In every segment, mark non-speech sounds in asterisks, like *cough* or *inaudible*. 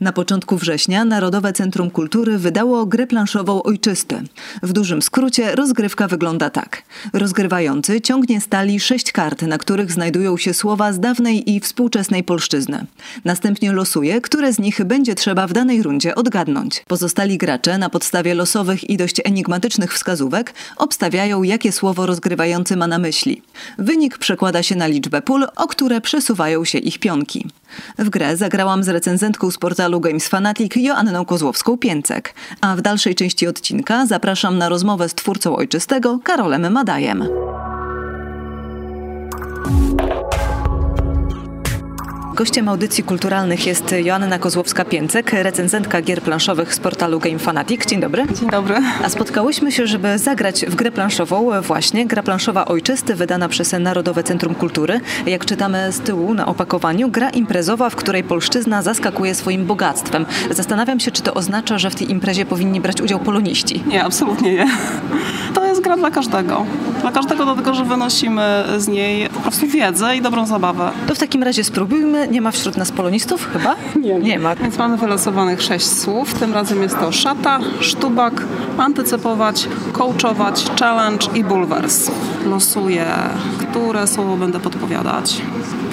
Na początku września Narodowe Centrum Kultury wydało grę planszową Ojczysty. W dużym skrócie rozgrywka wygląda tak. Rozgrywający ciągnie stali sześć kart, na których znajdują się słowa z dawnej i współczesnej polszczyzny. Następnie losuje, które z nich będzie trzeba w danej rundzie odgadnąć. Pozostali gracze na podstawie losowych i dość enigmatycznych wskazówek obstawiają, jakie słowo rozgrywający ma na myśli. Wynik przekłada się na liczbę pól, o które przesuwają się ich pionki. W grę zagrałam z recenzentką z portalu Games Fanatic Joanną Kozłowską-Pięcek, a w dalszej części odcinka zapraszam na rozmowę z twórcą ojczystego Karolem Madajem. Gościem audycji kulturalnych jest Joanna Kozłowska-Pięcek, recenzentka gier planszowych z portalu Game Fanatic. Dzień dobry. Dzień dobry. A spotkałyśmy się, żeby zagrać w grę planszową właśnie. Gra planszowa Ojczysty, wydana przez Narodowe Centrum Kultury. Jak czytamy z tyłu na opakowaniu, gra imprezowa, w której polszczyzna zaskakuje swoim bogactwem. Zastanawiam się, czy to oznacza, że w tej imprezie powinni brać udział poloniści. Nie, absolutnie nie. To gra dla każdego. Dla każdego dlatego, że wynosimy z niej po prostu wiedzę i dobrą zabawę. To w takim razie spróbujmy. Nie ma wśród nas polonistów chyba? Nie. Nie ma. Więc mamy wylosowanych sześć słów. Tym razem jest to szata, sztubak, antycypować, coachować, challenge i bulwers. Losuję, które słowo będę podpowiadać.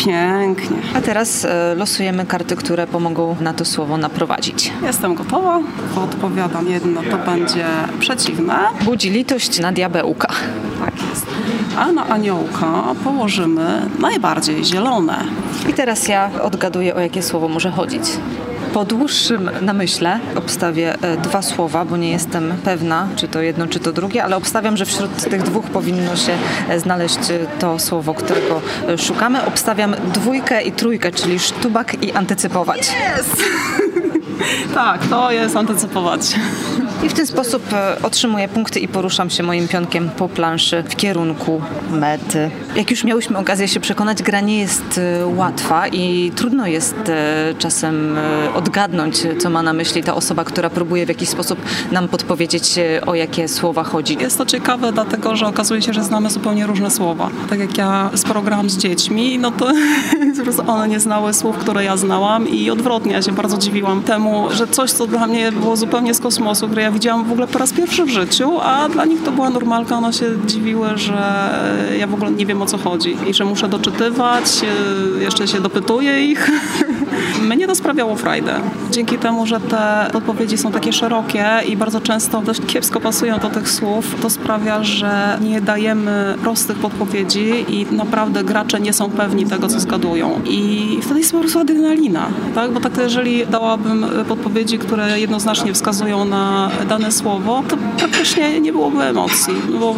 Pięknie. A teraz e, losujemy karty, które pomogą na to słowo naprowadzić. Jestem gotowa. Odpowiadam jedno, to będzie przeciwne. Budzi litość na diabełka. Tak jest. A na aniołka położymy najbardziej zielone. I teraz ja odgaduję, o jakie słowo może chodzić. Po dłuższym namyśle obstawię e, dwa słowa, bo nie jestem pewna, czy to jedno, czy to drugie, ale obstawiam, że wśród tych dwóch powinno się e, znaleźć e, to słowo, którego szukamy. Obstawiam dwójkę i trójkę, czyli sztubak i antycypować. Jest! *laughs* tak, to jest antycypować. I w ten sposób e, otrzymuję punkty i poruszam się moim pionkiem po planszy w kierunku mety. Jak już miałyśmy okazję się przekonać, gra nie jest e, łatwa i trudno jest e, czasem odgadnąć, co ma na myśli ta osoba, która próbuje w jakiś sposób nam podpowiedzieć, o jakie słowa chodzi. Jest to ciekawe, dlatego że okazuje się, że znamy zupełnie różne słowa. Tak jak ja sporo grałam z dziećmi, no to *laughs* one nie znały słów, które ja znałam i odwrotnie. Ja się bardzo dziwiłam temu, że coś, co dla mnie było zupełnie z kosmosu, które ja widziałam w ogóle po raz pierwszy w życiu, a dla nich to była normalka. One się dziwiły, że ja w ogóle nie wiem o co chodzi i że muszę doczytywać, e, jeszcze się dopytuję ich. *laughs* Mnie to sprawiało frajdę. Dzięki temu, że te odpowiedzi są takie szerokie i bardzo często dość kiepsko pasują do tych słów, to sprawia, że nie dajemy prostych podpowiedzi i naprawdę gracze nie są pewni tego, co zgadują. I wtedy jest po prostu adrenalina, tak? Bo tak jeżeli dałabym podpowiedzi, które jednoznacznie wskazują na dane słowo, to praktycznie nie byłoby emocji. Bo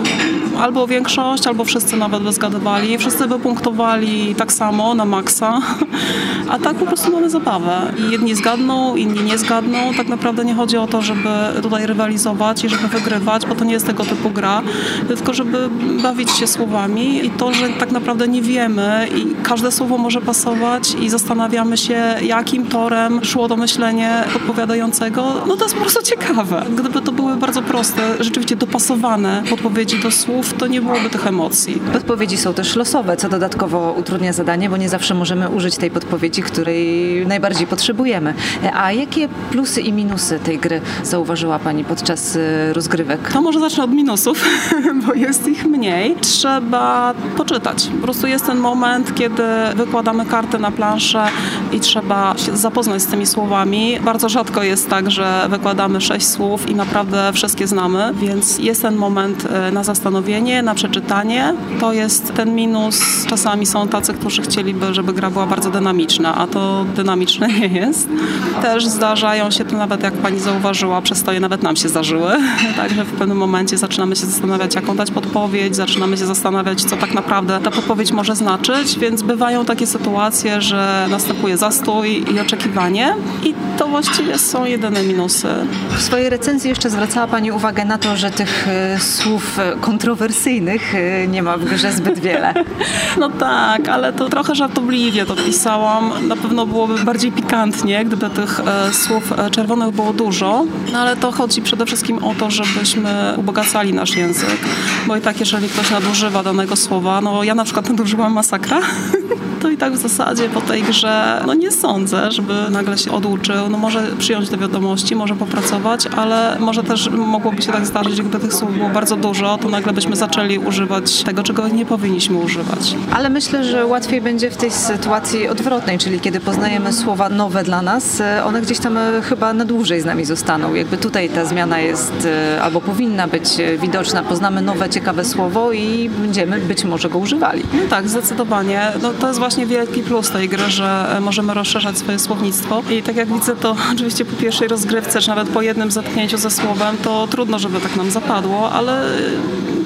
albo większość, albo wszyscy nawet by zgadywali. Wszyscy by punktowali tak samo na maksa, *laughs* a tak po prostu mamy zabawę. I jedni zgadną, inni nie zgadną. Tak naprawdę nie chodzi o to, żeby tutaj rywalizować i żeby wygrywać, bo to nie jest tego typu gra, tylko żeby bawić się słowami i to, że tak naprawdę nie wiemy i każde słowo może pasować i zastanawiamy się, jakim torem szło to myślenie podpowiadającego, no to jest po prostu ciekawe. Gdyby to były bardzo proste, rzeczywiście dopasowane podpowiedzi do słów, to nie byłoby tych emocji. Podpowiedzi są też losowe, co dodatkowo utrudnia zadanie, bo nie zawsze możemy użyć tej podpowiedzi, której najbardziej potrzebujemy. A jakie plusy i minusy tej gry zauważyła Pani podczas y, rozgrywek? To może zacznę od minusów, *laughs* bo jest ich mniej. Trzeba poczytać. Po prostu jest ten moment, kiedy wykładamy karty na planszę i trzeba się zapoznać z tymi słowami. Bardzo rzadko jest tak, że wykładamy sześć słów i naprawdę wszystkie znamy, więc jest ten moment e, na zastanowienie, na przeczytanie. To jest ten minus. Czasami są tacy, którzy chcieliby, żeby gra była bardzo dynamiczna, a to dynamiczne *laughs* nie jest. Też zdarzają się to nawet, jak pani zauważyła, przestoje nawet nam się zdarzyły. *laughs* Także w pewnym momencie zaczynamy się zastanawiać, jaką dać podpowiedź, zaczynamy się zastanawiać, co tak naprawdę ta podpowiedź może znaczyć, więc bywają takie sytuacje, że następuje zastój i oczekiwanie i to właściwie są jedyne minusy. W swojej recenzji jeszcze zwracała Pani uwagę na to, że tych y, słów y, kontrowersyjnych y, nie ma w grze zbyt wiele. *laughs* No tak, ale to trochę żartobliwie to pisałam. Na pewno byłoby bardziej pikantnie, gdyby tych e, słów e, czerwonych było dużo, no ale to chodzi przede wszystkim o to, żebyśmy ubogacali nasz język, bo i tak jeżeli ktoś nadużywa danego słowa, no ja na przykład nadużyłam masakra, *laughs* to i tak w zasadzie po tej grze, no nie sądzę, żeby nagle się oduczył. No może przyjąć do wiadomości, może popracować, ale może też mogłoby się tak zdarzyć, gdyby tych słów było bardzo dużo, to nagle byśmy zaczęli używać tego, czego nie powinniśmy używać. Ale myślę, że łatwiej będzie w tej sytuacji odwrotnej, czyli kiedy poznajemy słowa nowe dla nas, e, one gdzieś tam e, chyba na dłużej z nami zostaną. Jakby tutaj ta zmiana jest e, albo powinna być widoczna. Poznamy nowe, ciekawe słowo i będziemy być może go używali. No tak, zdecydowanie. No, to jest właśnie wielki plus tej gry, że możemy rozszerzać swoje słownictwo. I tak jak widzę to *laughs* oczywiście po pierwszej rozgrywce, czy nawet po jednym zetknięciu ze słowem, to trudno, żeby tak nam zapadło, ale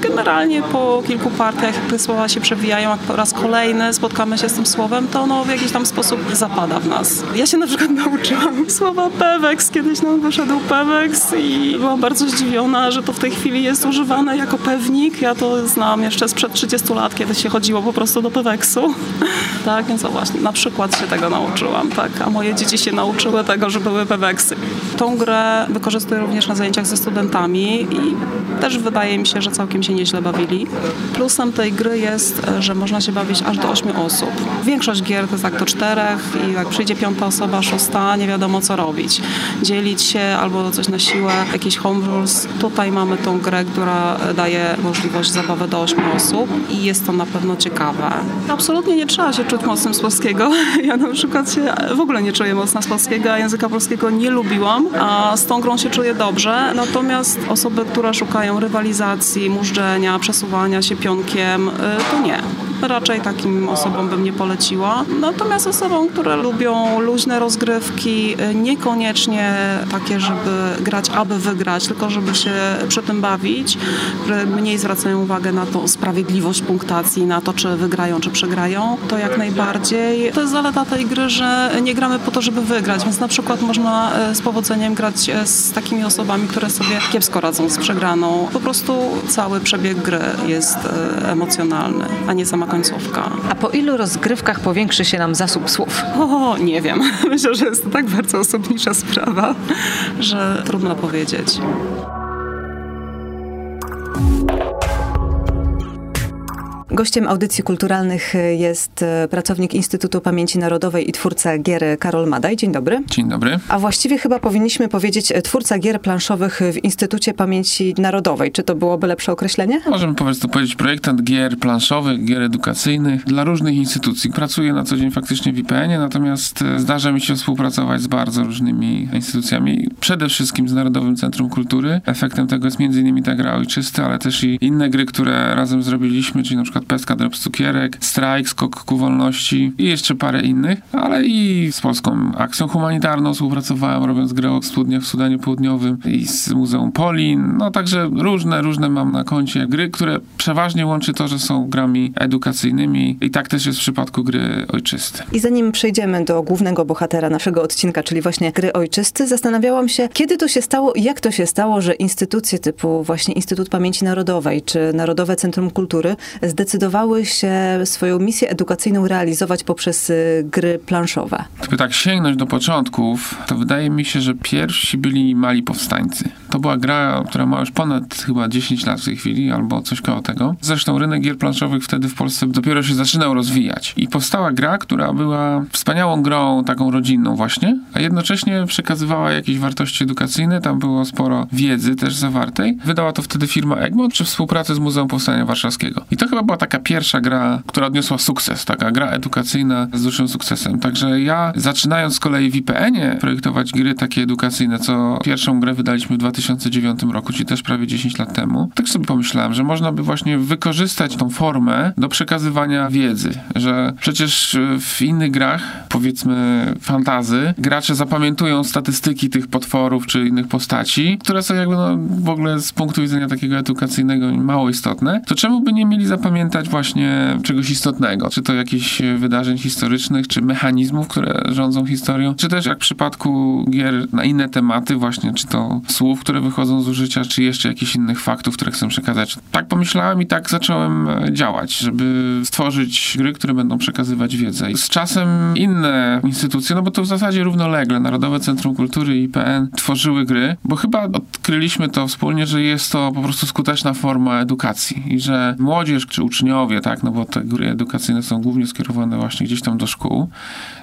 generalnie po kilku partiach, te słowa się przewijają, jak po raz kolejny spotkamy się z tym słowem, to ono w jakiś tam sposób zapada w nas. Ja się na przykład nauczyłam słowa pewex. Kiedyś nam wyszedł pewex i byłam bardzo zdziwiona, że to w tej chwili jest używane jako pewnik. Ja to znam jeszcze sprzed 30 lat, kiedy się chodziło po prostu do peweksu. *laughs* tak, więc o właśnie, na przykład się tego nauczyłam, tak, a moje dzieci się nauczyły tego, że były peweksy. Tą grę wykorzystuję również na zajęciach ze studentami i też wydaje mi się, że całkiem się nieźle bawili. Plusem tej gry jest, że można się bawić aż do 8 osób. Większość gier to jest tak do czterech i jak przyjdzie piąta osoba, szósta, nie wiadomo co robić. Dzielić się albo coś na siłę, jakieś home rules. Tutaj mamy tą grę, która daje możliwość zabawy do 8 osób i jest to na pewno ciekawe. Absolutnie nie trzeba się czuć mocnym z polskiego. *laughs* Ja na przykład się w ogóle nie czuję mocna z polskiego, a języka polskiego nie lubiłam, a z tą grą się czuję dobrze. Natomiast osoby, które szukają rywalizacji, mużdżenia, przesuwania się pionkiem, y, to nie raczej takim osobom bym nie poleciła. Natomiast osobom, które lubią luźne rozgrywki, niekoniecznie takie, żeby grać, aby wygrać, tylko żeby się przy tym bawić, które mniej zwracają uwagę na tą sprawiedliwość punktacji, na to, czy wygrają, czy przegrają, to jak najbardziej. To jest zaleta tej gry, że nie gramy po to, żeby wygrać, więc na przykład można y, z powodzeniem grać y, z takimi osobami, które sobie kiepsko radzą z przegraną. Po prostu cały przebieg gry jest emocjonalny, a nie sama końcówka. A po ilu rozgrywkach powiększy się nam zasób słów? O, nie wiem. *laughs* Myślę, że jest to tak bardzo osobnicza sprawa, że trudno powiedzieć. Gościem audycji kulturalnych jest e, pracownik Instytutu Pamięci Narodowej i twórca gier Karol Madaj. Dzień dobry. Dzień dobry. A właściwie chyba powinniśmy powiedzieć e, twórca gier planszowych w Instytucie Pamięci Narodowej. Czy to byłoby lepsze określenie? Możemy po prostu powiedzieć projektant gier planszowych, gier edukacyjnych dla różnych instytucji. Pracuję na co dzień faktycznie w IPN-ie, natomiast e, zdarza mi się współpracować z bardzo różnymi instytucjami. Przede wszystkim z Narodowym Centrum Kultury. Efektem tego jest m.in. ta gra ojczysty, ale też i inne gry, które razem zrobiliśmy, czyli na przykład Pestka Drops Cukierek, Strajk, Skok ku Wolności i jeszcze parę innych, ale i z Polską Akcją Humanitarną współpracowałem, robiąc grę o studniach w Sudanie Południowym i z Muzeum Polin, no także różne, różne mam na koncie gry, które przeważnie łączy to, że są grami edukacyjnymi i tak też jest w przypadku gry ojczysty. I zanim przejdziemy do głównego bohatera naszego odcinka, czyli właśnie gry ojczysty, zastanawiałam się, kiedy to się stało i jak to się stało, że instytucje typu właśnie Instytut Pamięci Narodowej czy Narodowe Centrum Kultury zdecydowały zdecydowały się swoją misję edukacyjną realizować poprzez y, gry planszowe? Gdyby tak sięgnąć do początków, to wydaje mi się, że pierwsi byli mali powstańcy. To była gra, która ma już ponad chyba 10 lat w tej chwili, albo coś koło tego. Zresztą rynek gier planszowych wtedy w Polsce dopiero się zaczynał rozwijać. I powstała gra, która była wspaniałą grą, taką rodzinną właśnie, a jednocześnie przekazywała jakieś wartości edukacyjne. Tam było sporo wiedzy też zawartej. Wydała to wtedy firma Egmont przy współpracy z Muzeum Powstania Warszawskiego. I to chyba była taka pierwsza gra, która odniosła sukces, taka gra edukacyjna z dużym sukcesem. Także ja zaczynając z kolei w IPN-ie projektować gry takie edukacyjne, co pierwszą grę wydaliśmy w 2009 roku, czyli też prawie 10 lat temu, tak sobie pomyślałem, że można by właśnie wykorzystać tą formę do przekazywania wiedzy, że przecież w innych grach, powiedzmy fantazy, gracze zapamiętują statystyki tych potworów czy innych postaci, które są jakby no, w ogóle z punktu widzenia takiego edukacyjnego mało istotne, to czemu by nie mieli zapamiętać właśnie czegoś istotnego, czy to jakichś wydarzeń historycznych, czy mechanizmów, które rządzą historią, czy też jak w przypadku gier na inne tematy, właśnie czy to słów, które wychodzą z użycia, czy jeszcze jakichś innych faktów, które chcę przekazać. Tak pomyślałem i tak zacząłem e, działać, żeby stworzyć gry, które będą przekazywać wiedzę. I z czasem inne instytucje, no bo to w zasadzie równolegle, Narodowe Centrum Kultury i IPN tworzyły gry, bo chyba odkryliśmy to wspólnie, że jest to po prostu skuteczna forma edukacji i że młodzież czy uczniowie, tak, no bo te gry edukacyjne są głównie skierowane właśnie gdzieś tam do szkół,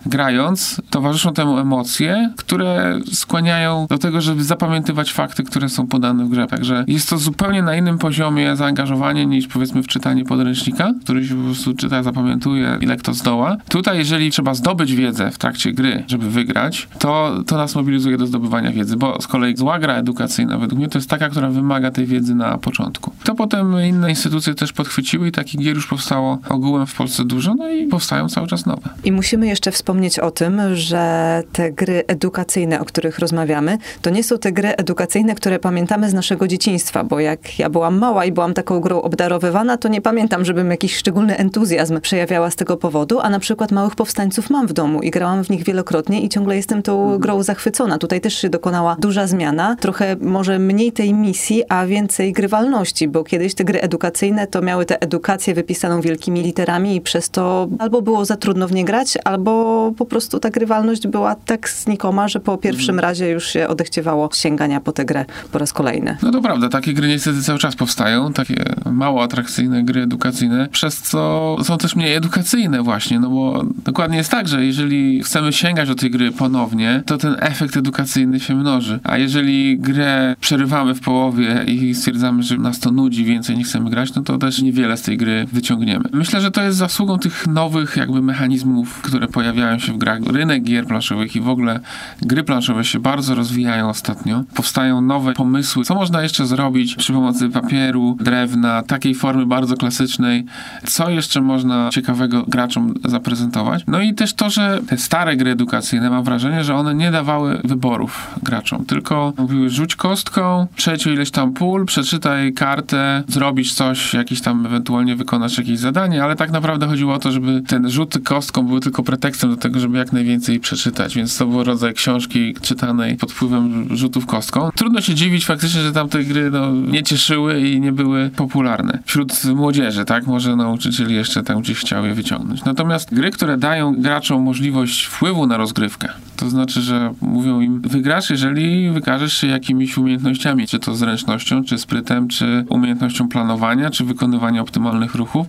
grając, towarzyszą temu emocje, które skłaniają do tego, żeby zapamiętywać fakty, które są podane w grze. Także jest to zupełnie na innym poziomie zaangażowanie niż powiedzmy w czytanie podręcznika, który się po prostu czyta, zapamiętuje, ile kto zdoła. Tutaj, jeżeli trzeba zdobyć wiedzę w trakcie gry, żeby wygrać, to, to nas mobilizuje do zdobywania wiedzy, bo z kolei zła gra edukacyjna według mnie to jest taka, która wymaga tej wiedzy na początku. To potem inne instytucje też podchwyciły i takich gier już powstało ogółem w Polsce dużo, no i powstają cały czas nowe. I musimy jeszcze wspomnieć o tym, że te gry edukacyjne, o których rozmawiamy, to nie są te gry edukacyjne, które pamiętamy z naszego dzieciństwa, bo jak ja byłam mała i byłam taką grą obdarowywana, to nie pamiętam, żebym jakiś szczególny entuzjazm przejawiała z tego powodu, a na przykład Małych Powstańców mam w domu i grałam w nich wielokrotnie i ciągle jestem tą mhm. grą zachwycona. Tutaj też się dokonała duża zmiana, trochę może mniej tej misji, a więcej grywalności, bo kiedyś te gry edukacyjne to miały tę wypisaną wielkimi literami i przez to albo było za trudno w nie grać, albo po prostu ta grywalność była tak znikoma, że po pierwszym mhm. razie już się odechciewało sięgania po tę grę po raz kolejny. No to prawda, takie gry niestety cały czas powstają, takie mało atrakcyjne gry edukacyjne, przez co są też mniej edukacyjne właśnie, no bo dokładnie jest tak, że jeżeli chcemy sięgać do tej gry ponownie, to ten efekt edukacyjny się mnoży. A jeżeli grę przerywamy w połowie i stwierdzamy, że nas to nudzi, więcej nie chcemy grać, no to też niewiele z tej gry wyciągniemy. Myślę, że to jest zasługą tych nowych jakby mechanizmów, które pojawiają się w grach. Rynek gier planszowych i w ogóle gry planszowe się bardzo rozwijają ostatnio. Powstają nowe pomysły, co można jeszcze zrobić przy pomocy papieru, drewna, takiej formy bardzo klasycznej, co jeszcze można ciekawego graczom zaprezentować. No i też to, że te stare gry edukacyjne, mam wrażenie, że one nie dawały wyborów graczom, tylko mówiły rzuć kostką, przejdź ileś tam pól, przeczytaj kartę, zrobisz coś, jakiś tam ewentualnie wykonasz jakieś zadanie, ale tak naprawdę chodziło o to, żeby ten rzut kostką był tylko pretekstem do tego, żeby jak najwięcej przeczytać, więc to był rodzaj książki czytanej pod wpływem rzutów kostką. Trudno się dziwić faktycznie, że tamte gry no, nie cieszyły i nie były popularne wśród młodzieży, tak? Może nauczycieli jeszcze tam gdzieś chciał je wyciągnąć. Natomiast gry, które dają graczom możliwość wpływu na rozgrywkę, to znaczy, że mówią im, wygrasz, jeżeli wykażesz się jakimiś umiejętnościami, czy to zręcznością, czy sprytem, czy umiejętnością planowania, czy wykonywania optymalnych ruchów.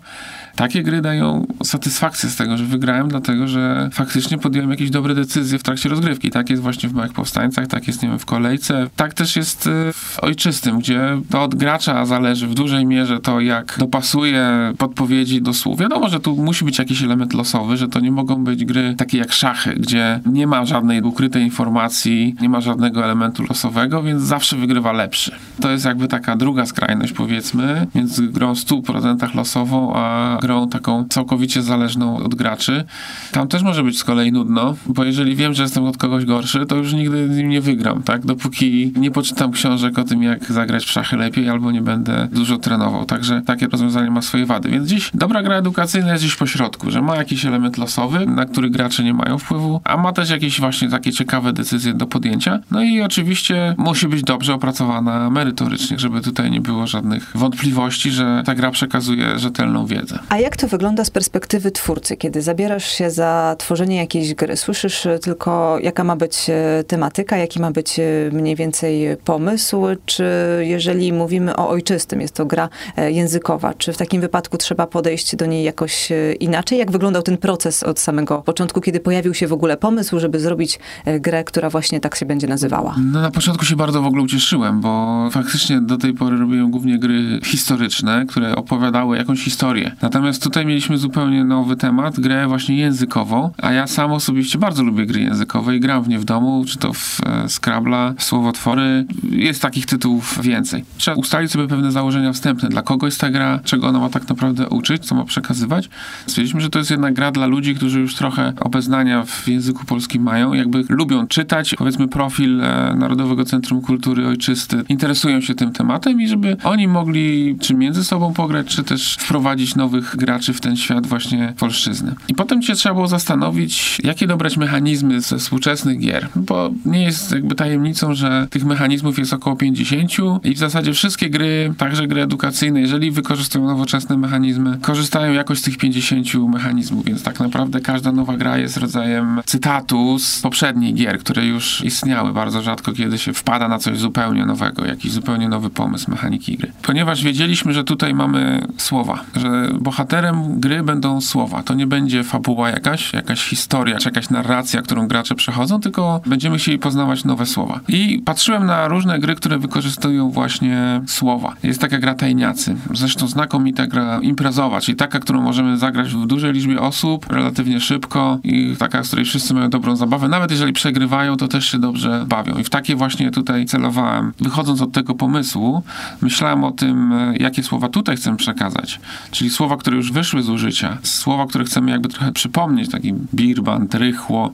Takie gry dają satysfakcję z tego, że wygrałem, dlatego że faktycznie podjąłem jakieś dobre decyzje w trakcie rozgrywki. Tak jest właśnie w Małych Powstańcach, tak jest, nie wiem, w Kolejce. Tak też jest y, w Ojczystym, gdzie to od gracza zależy w dużej mierze to, jak dopasuje podpowiedzi do słów. Wiadomo, że tu musi być jakiś element losowy, że to nie mogą być gry takie jak szachy, gdzie nie ma żadnej ukrytej informacji, nie ma żadnego elementu losowego, więc zawsze wygrywa lepszy. To jest jakby taka druga skrajność, powiedzmy, między grą 100% losową, a grą taką całkowicie zależną od graczy. Tam też może być z kolei nudno, bo jeżeli wiem, że jestem od kogoś gorszy, to już nigdy z nim nie wygram, tak? Dopóki nie poczytam książek o tym, jak zagrać w szachy lepiej, albo nie będę dużo trenował. Także takie rozwiązanie ma swoje wady. Więc dziś dobra gra edukacyjna jest gdzieś po środku, że ma jakiś element losowy, na który gracze nie mają wpływu, a ma też jakieś właśnie takie ciekawe decyzje do podjęcia. No i oczywiście musi być dobrze opracowana merytorycznie, żeby tutaj nie było żadnych wątpliwości, że ta gra przekazuje rzetelną wiedzę. A jak to wygląda z perspektywy twórcy, kiedy zabierasz się za tworzenie jakiejś gry? Słyszysz e, tylko, jaka ma być e, tematyka, jaki ma być e, mniej więcej pomysł, czy jeżeli mówimy o ojczystym, jest to gra językowa, czy w takim wypadku trzeba podejść do niej jakoś inaczej? Jak wyglądał ten proces od samego początku, kiedy pojawił się w ogóle pomysł, żeby zrobić grę, która właśnie tak się będzie nazywała? No na początku się bardzo w ogóle ucieszyłem, bo faktycznie do tej pory robiłem głównie gry historyczne, które opowiadały jakąś historię. Natomiast Natomiast tutaj mieliśmy zupełnie nowy temat, grę właśnie językową, a ja sam osobiście bardzo lubię gry językowe i gram w nie w domu, czy to w e, Scrabble, Słowotwory. Jest takich tytułów więcej. Trzeba ustalić sobie pewne założenia wstępne, dla kogo jest ta gra, czego ona ma tak naprawdę uczyć, co ma przekazywać. Stwierdziliśmy, że to jest jednak gra dla ludzi, którzy już trochę obeznania w języku polskim mają, jakby lubią czytać, powiedzmy profil e, Narodowego Centrum Kultury Ojczysty, interesują się tym tematem i żeby oni mogli czy między sobą pograć, czy też wprowadzić nowych graczy w ten świat właśnie polszczyzny. I potem się trzeba było zastanowić, jakie dobrać mechanizmy ze współczesnych gier, bo nie jest jakby tajemnicą, że tych mechanizmów jest około 50 i w zasadzie wszystkie gry, także gry edukacyjne, jeżeli wykorzystują nowoczesne mechanizmy, korzystają jakoś z tych 50 mechanizmów, więc tak naprawdę każda nowa gra jest rodzajem cytatu z poprzednich gier, które już istniały. Bardzo rzadko kiedy się wpada na coś zupełnie nowego, jakiś zupełnie nowy pomysł mechaniki gry. Ponieważ wiedzieliśmy, że tutaj mamy słowa, że bohaterem gry będą słowa. To nie będzie fabuła jakaś, jakaś historia, czy jakaś narracja, którą gracze przechodzą, tylko będziemy chcieli poznawać nowe słowa. I patrzyłem na różne gry, które wykorzystują właśnie słowa. Jest taka gra Tajniacy. Zresztą znakomita gra imprezowa, czyli taka, którą możemy zagrać w dużej liczbie osób, relatywnie szybko i taka, z której wszyscy mają dobrą zabawę. Nawet jeżeli przegrywają, to też się dobrze bawią. I w takie właśnie tutaj celowałem. Wychodząc od tego pomysłu, myślałem o tym, jakie słowa tutaj chcę przekazać. Czyli słowa, które już wyszły z użycia. Słowa, które chcemy jakby trochę przypomnieć, taki birban, rychło,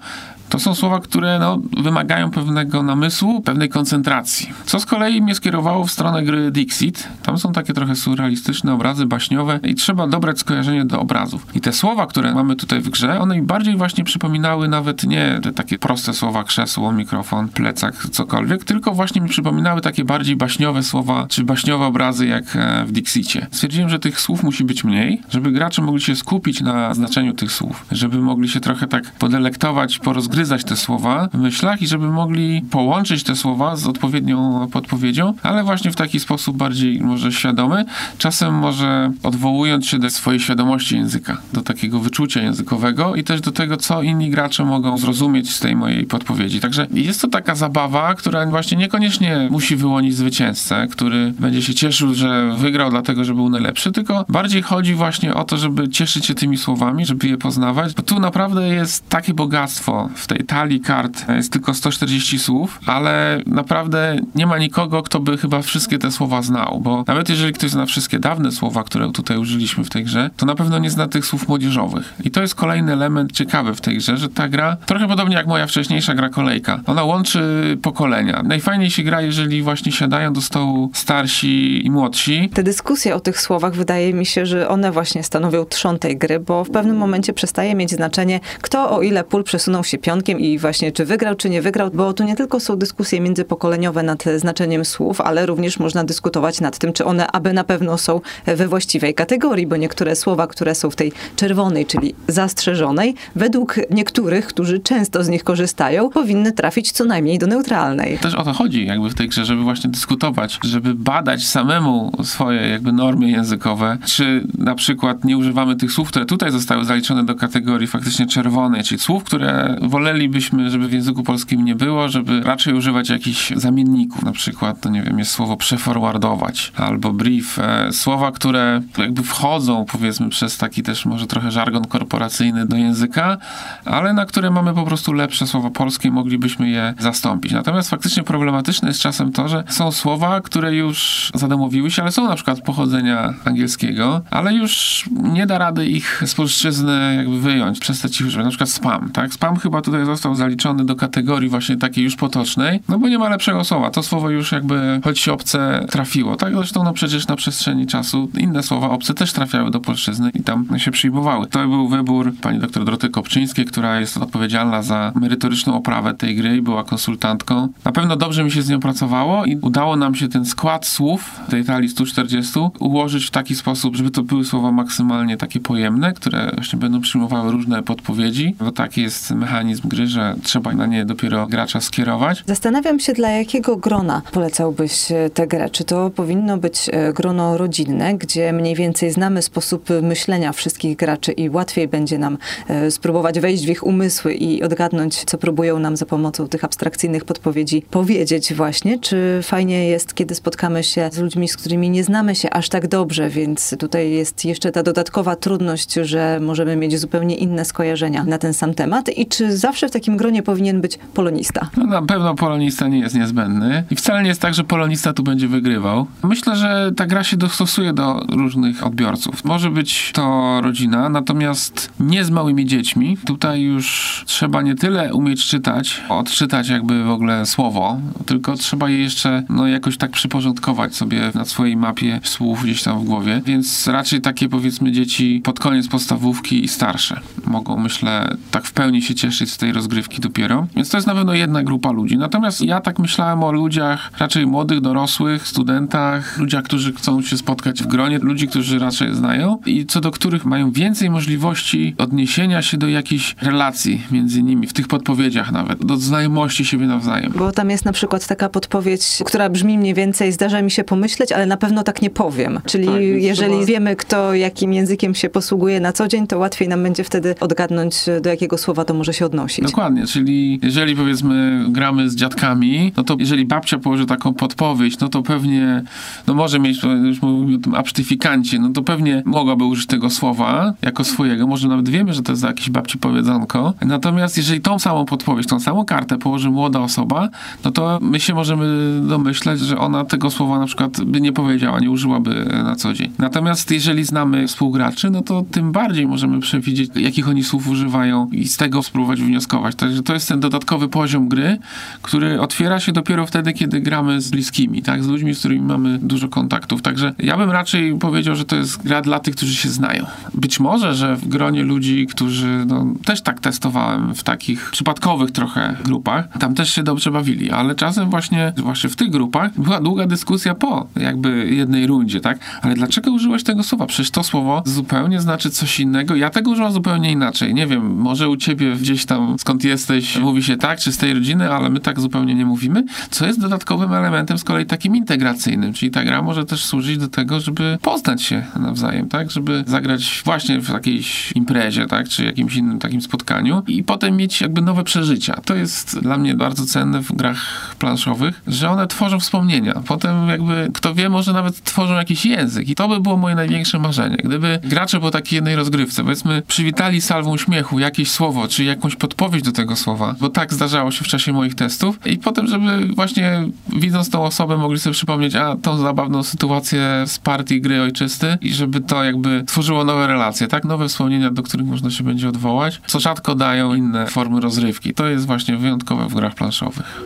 to są słowa, które no, wymagają pewnego namysłu, pewnej koncentracji. Co z kolei mnie skierowało w stronę gry Dixit. Tam są takie trochę surrealistyczne obrazy, baśniowe i trzeba dobrać skojarzenie do obrazów. I te słowa, które mamy tutaj w grze, one mi bardziej właśnie przypominały nawet nie te takie proste słowa krzesło, mikrofon, plecak, cokolwiek, tylko właśnie mi przypominały takie bardziej baśniowe słowa, czy baśniowe obrazy jak e, w Dixicie. Stwierdziłem, że tych słów musi być mniej, żeby gracze mogli się skupić na znaczeniu tych słów, żeby mogli się trochę tak podelektować, porozgryzać rozgryzać te słowa w myślach i żeby mogli połączyć te słowa z odpowiednią podpowiedzią, ale właśnie w taki sposób bardziej może świadomy, czasem może odwołując się do swojej świadomości języka, do takiego wyczucia językowego i też do tego, co inni gracze mogą zrozumieć z tej mojej podpowiedzi. Także jest to taka zabawa, która właśnie niekoniecznie musi wyłonić zwycięzcę, który będzie się cieszył, że wygrał dlatego, że był najlepszy, tylko bardziej chodzi właśnie o to, żeby cieszyć się tymi słowami, żeby je poznawać, bo tu naprawdę jest takie bogactwo w tej talii kart jest tylko 140 słów, ale naprawdę nie ma nikogo, kto by chyba wszystkie te słowa znał, bo nawet jeżeli ktoś zna wszystkie dawne słowa, które tutaj użyliśmy w tej grze, to na pewno nie zna tych słów młodzieżowych. I to jest kolejny element ciekawy w tej grze, że ta gra, trochę podobnie jak moja wcześniejsza gra Kolejka, ona łączy pokolenia. Najfajniej się gra, jeżeli właśnie siadają do stołu starsi i młodsi. Te dyskusje o tych słowach, wydaje mi się, że one właśnie stanowią trzon tej gry, bo w pewnym momencie przestaje mieć znaczenie, kto o ile pól przesunął się i właśnie czy wygrał, czy nie wygrał, bo tu nie tylko są dyskusje międzypokoleniowe nad znaczeniem słów, ale również można dyskutować nad tym, czy one aby na pewno są we właściwej kategorii, bo niektóre słowa, które są w tej czerwonej, czyli zastrzeżonej, według niektórych, którzy często z nich korzystają, powinny trafić co najmniej do neutralnej. Też o to chodzi jakby w tej grze, żeby właśnie dyskutować, żeby badać samemu swoje jakby normy językowe, czy na przykład nie używamy tych słów, które tutaj zostały zaliczone do kategorii faktycznie czerwonej, czyli słów, które woleli wolelibyśmy, żeby w języku polskim nie było, żeby raczej używać jakichś zamienników. Na przykład, to nie wiem, jest słowo przeforwardować albo brief. E, słowa, które jakby wchodzą, powiedzmy, przez taki też może trochę żargon korporacyjny do języka, ale na które mamy po prostu lepsze słowa polskie, moglibyśmy je zastąpić. Natomiast faktycznie problematyczne jest czasem to, że są słowa, które już zadomowiły się, ale są na przykład pochodzenia angielskiego, ale już nie da rady ich z polszczyzny jakby wyjąć, przestać ich używać. Na przykład spam, tak? Spam chyba tutaj został zaliczony do kategorii właśnie takiej już potocznej, no bo nie ma lepszego słowa. To słowo już jakby, choć obce trafiło, tak? Zresztą no przecież na przestrzeni czasu inne słowa obce też trafiały do polszczyzny i tam się przyjmowały. To był wybór pani doktor Doroty Kopczyńskiej, która jest odpowiedzialna za merytoryczną oprawę tej gry i była konsultantką. Na pewno dobrze mi się z nią pracowało i udało nam się ten skład słów tej talii 140 ułożyć w taki sposób, żeby to były słowa maksymalnie takie pojemne, które właśnie będą przyjmowały różne podpowiedzi, bo taki jest mechanizm gry, że trzeba na nie dopiero gracza skierować. Zastanawiam się, dla jakiego grona polecałbyś e, tę grę? Czy to powinno być e, grono rodzinne, gdzie mniej więcej znamy sposób myślenia wszystkich graczy i łatwiej będzie nam e, spróbować wejść w ich umysły i odgadnąć, co próbują nam za pomocą tych abstrakcyjnych podpowiedzi powiedzieć właśnie? Czy fajnie jest, kiedy spotkamy się z ludźmi, z którymi nie znamy się aż tak dobrze, więc tutaj jest jeszcze ta dodatkowa trudność, że możemy mieć zupełnie inne skojarzenia na ten sam temat i czy zawsze zawsze w takim gronie powinien być polonista. No na pewno polonista nie jest niezbędny i wcale nie jest tak, że polonista tu będzie wygrywał. Myślę, że ta gra się dostosuje do różnych odbiorców. Może być to rodzina, natomiast nie z małymi dziećmi. Tutaj już trzeba nie tyle umieć czytać, odczytać jakby w ogóle słowo, tylko trzeba je jeszcze no, jakoś tak przyporządkować sobie na swojej mapie słów gdzieś tam w głowie, więc raczej takie powiedzmy dzieci pod koniec podstawówki i starsze mogą myślę tak w pełni się cieszyć z tej rozgrywki dopiero. Więc to jest na pewno jedna grupa ludzi. Natomiast ja tak myślałem o ludziach raczej młodych, dorosłych, studentach, ludziach, którzy chcą się spotkać w gronie, ludzi, którzy raczej znają i co do których mają więcej możliwości odniesienia się do jakichś relacji między nimi, w tych podpowiedziach nawet, do znajomości siebie nawzajem. Bo tam jest na przykład taka podpowiedź, która brzmi mniej więcej, zdarza mi się pomyśleć, ale na pewno tak nie powiem. Czyli Tak, jeżeli wiemy, kto jakim językiem się posługuje na co dzień, to łatwiej nam będzie wtedy odgadnąć, do jakiego słowa to może się Dokładnie, czyli jeżeli powiedzmy gramy z dziadkami, no to jeżeli babcia położy taką podpowiedź, no to pewnie, no może mieć, już mówimy o tym absztyfikancie, no to pewnie mogłaby użyć tego słowa jako swojego, może nawet wiemy, że to jest jakieś babci powiedzonko. Natomiast jeżeli tą samą podpowiedź, tą samą kartę położy młoda osoba, no to my się możemy domyśleć, że ona tego słowa na przykład by nie powiedziała, nie użyłaby na co dzień. Natomiast jeżeli znamy współgraczy, no to tym bardziej możemy przewidzieć, jakich oni słów używają i z tego spróbować wnioskować. Także to jest ten dodatkowy poziom gry, który otwiera się dopiero wtedy, kiedy gramy z bliskimi, tak? Z ludźmi, z którymi mamy dużo kontaktów. Także ja bym raczej powiedział, że to jest gra dla tych, którzy się znają. Być może, że w gronie ludzi, którzy no, też tak testowałem w takich przypadkowych trochę grupach, tam też się dobrze bawili, ale czasem właśnie, właśnie w tych grupach była długa dyskusja po jakby jednej rundzie, tak? Ale dlaczego użyłeś tego słowa? Przecież to słowo zupełnie znaczy coś innego. Ja tego używam zupełnie inaczej. Nie wiem, może u ciebie gdzieś tam, skąd jesteś, mówi się tak, czy z tej rodziny, ale my tak zupełnie nie mówimy, co jest dodatkowym elementem z kolei takim integracyjnym, czyli ta gra może też służyć do tego, żeby poznać się nawzajem, tak? Żeby zagrać właśnie w jakiejś imprezie, tak? Czy jakimś innym takim spotkaniu i potem mieć jakby nowe przeżycia. To jest dla mnie bardzo cenne w grach planszowych, że one tworzą wspomnienia. Potem jakby, kto wie, może nawet tworzą jakiś język i to by było moje największe marzenie. Gdyby gracze po takiej jednej rozgrywce, powiedzmy, przywitali salwą śmiechu jakieś słowo, czy jakąś podpowiedź do tego słowa, bo tak zdarzało się w czasie moich testów i potem, żeby właśnie widząc tą osobę mogli sobie przypomnieć, a tą zabawną sytuację z partii gry ojczysty i żeby to jakby tworzyło nowe relacje, tak? Nowe wspomnienia, do których można się będzie odwołać, co rzadko dają inne formy rozrywki. To jest właśnie wyjątkowe w grach planszowych.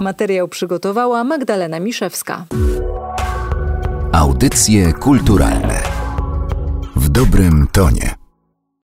Materiał przygotowała Magdalena Miszewska. Audycje kulturalne dobrym tonie.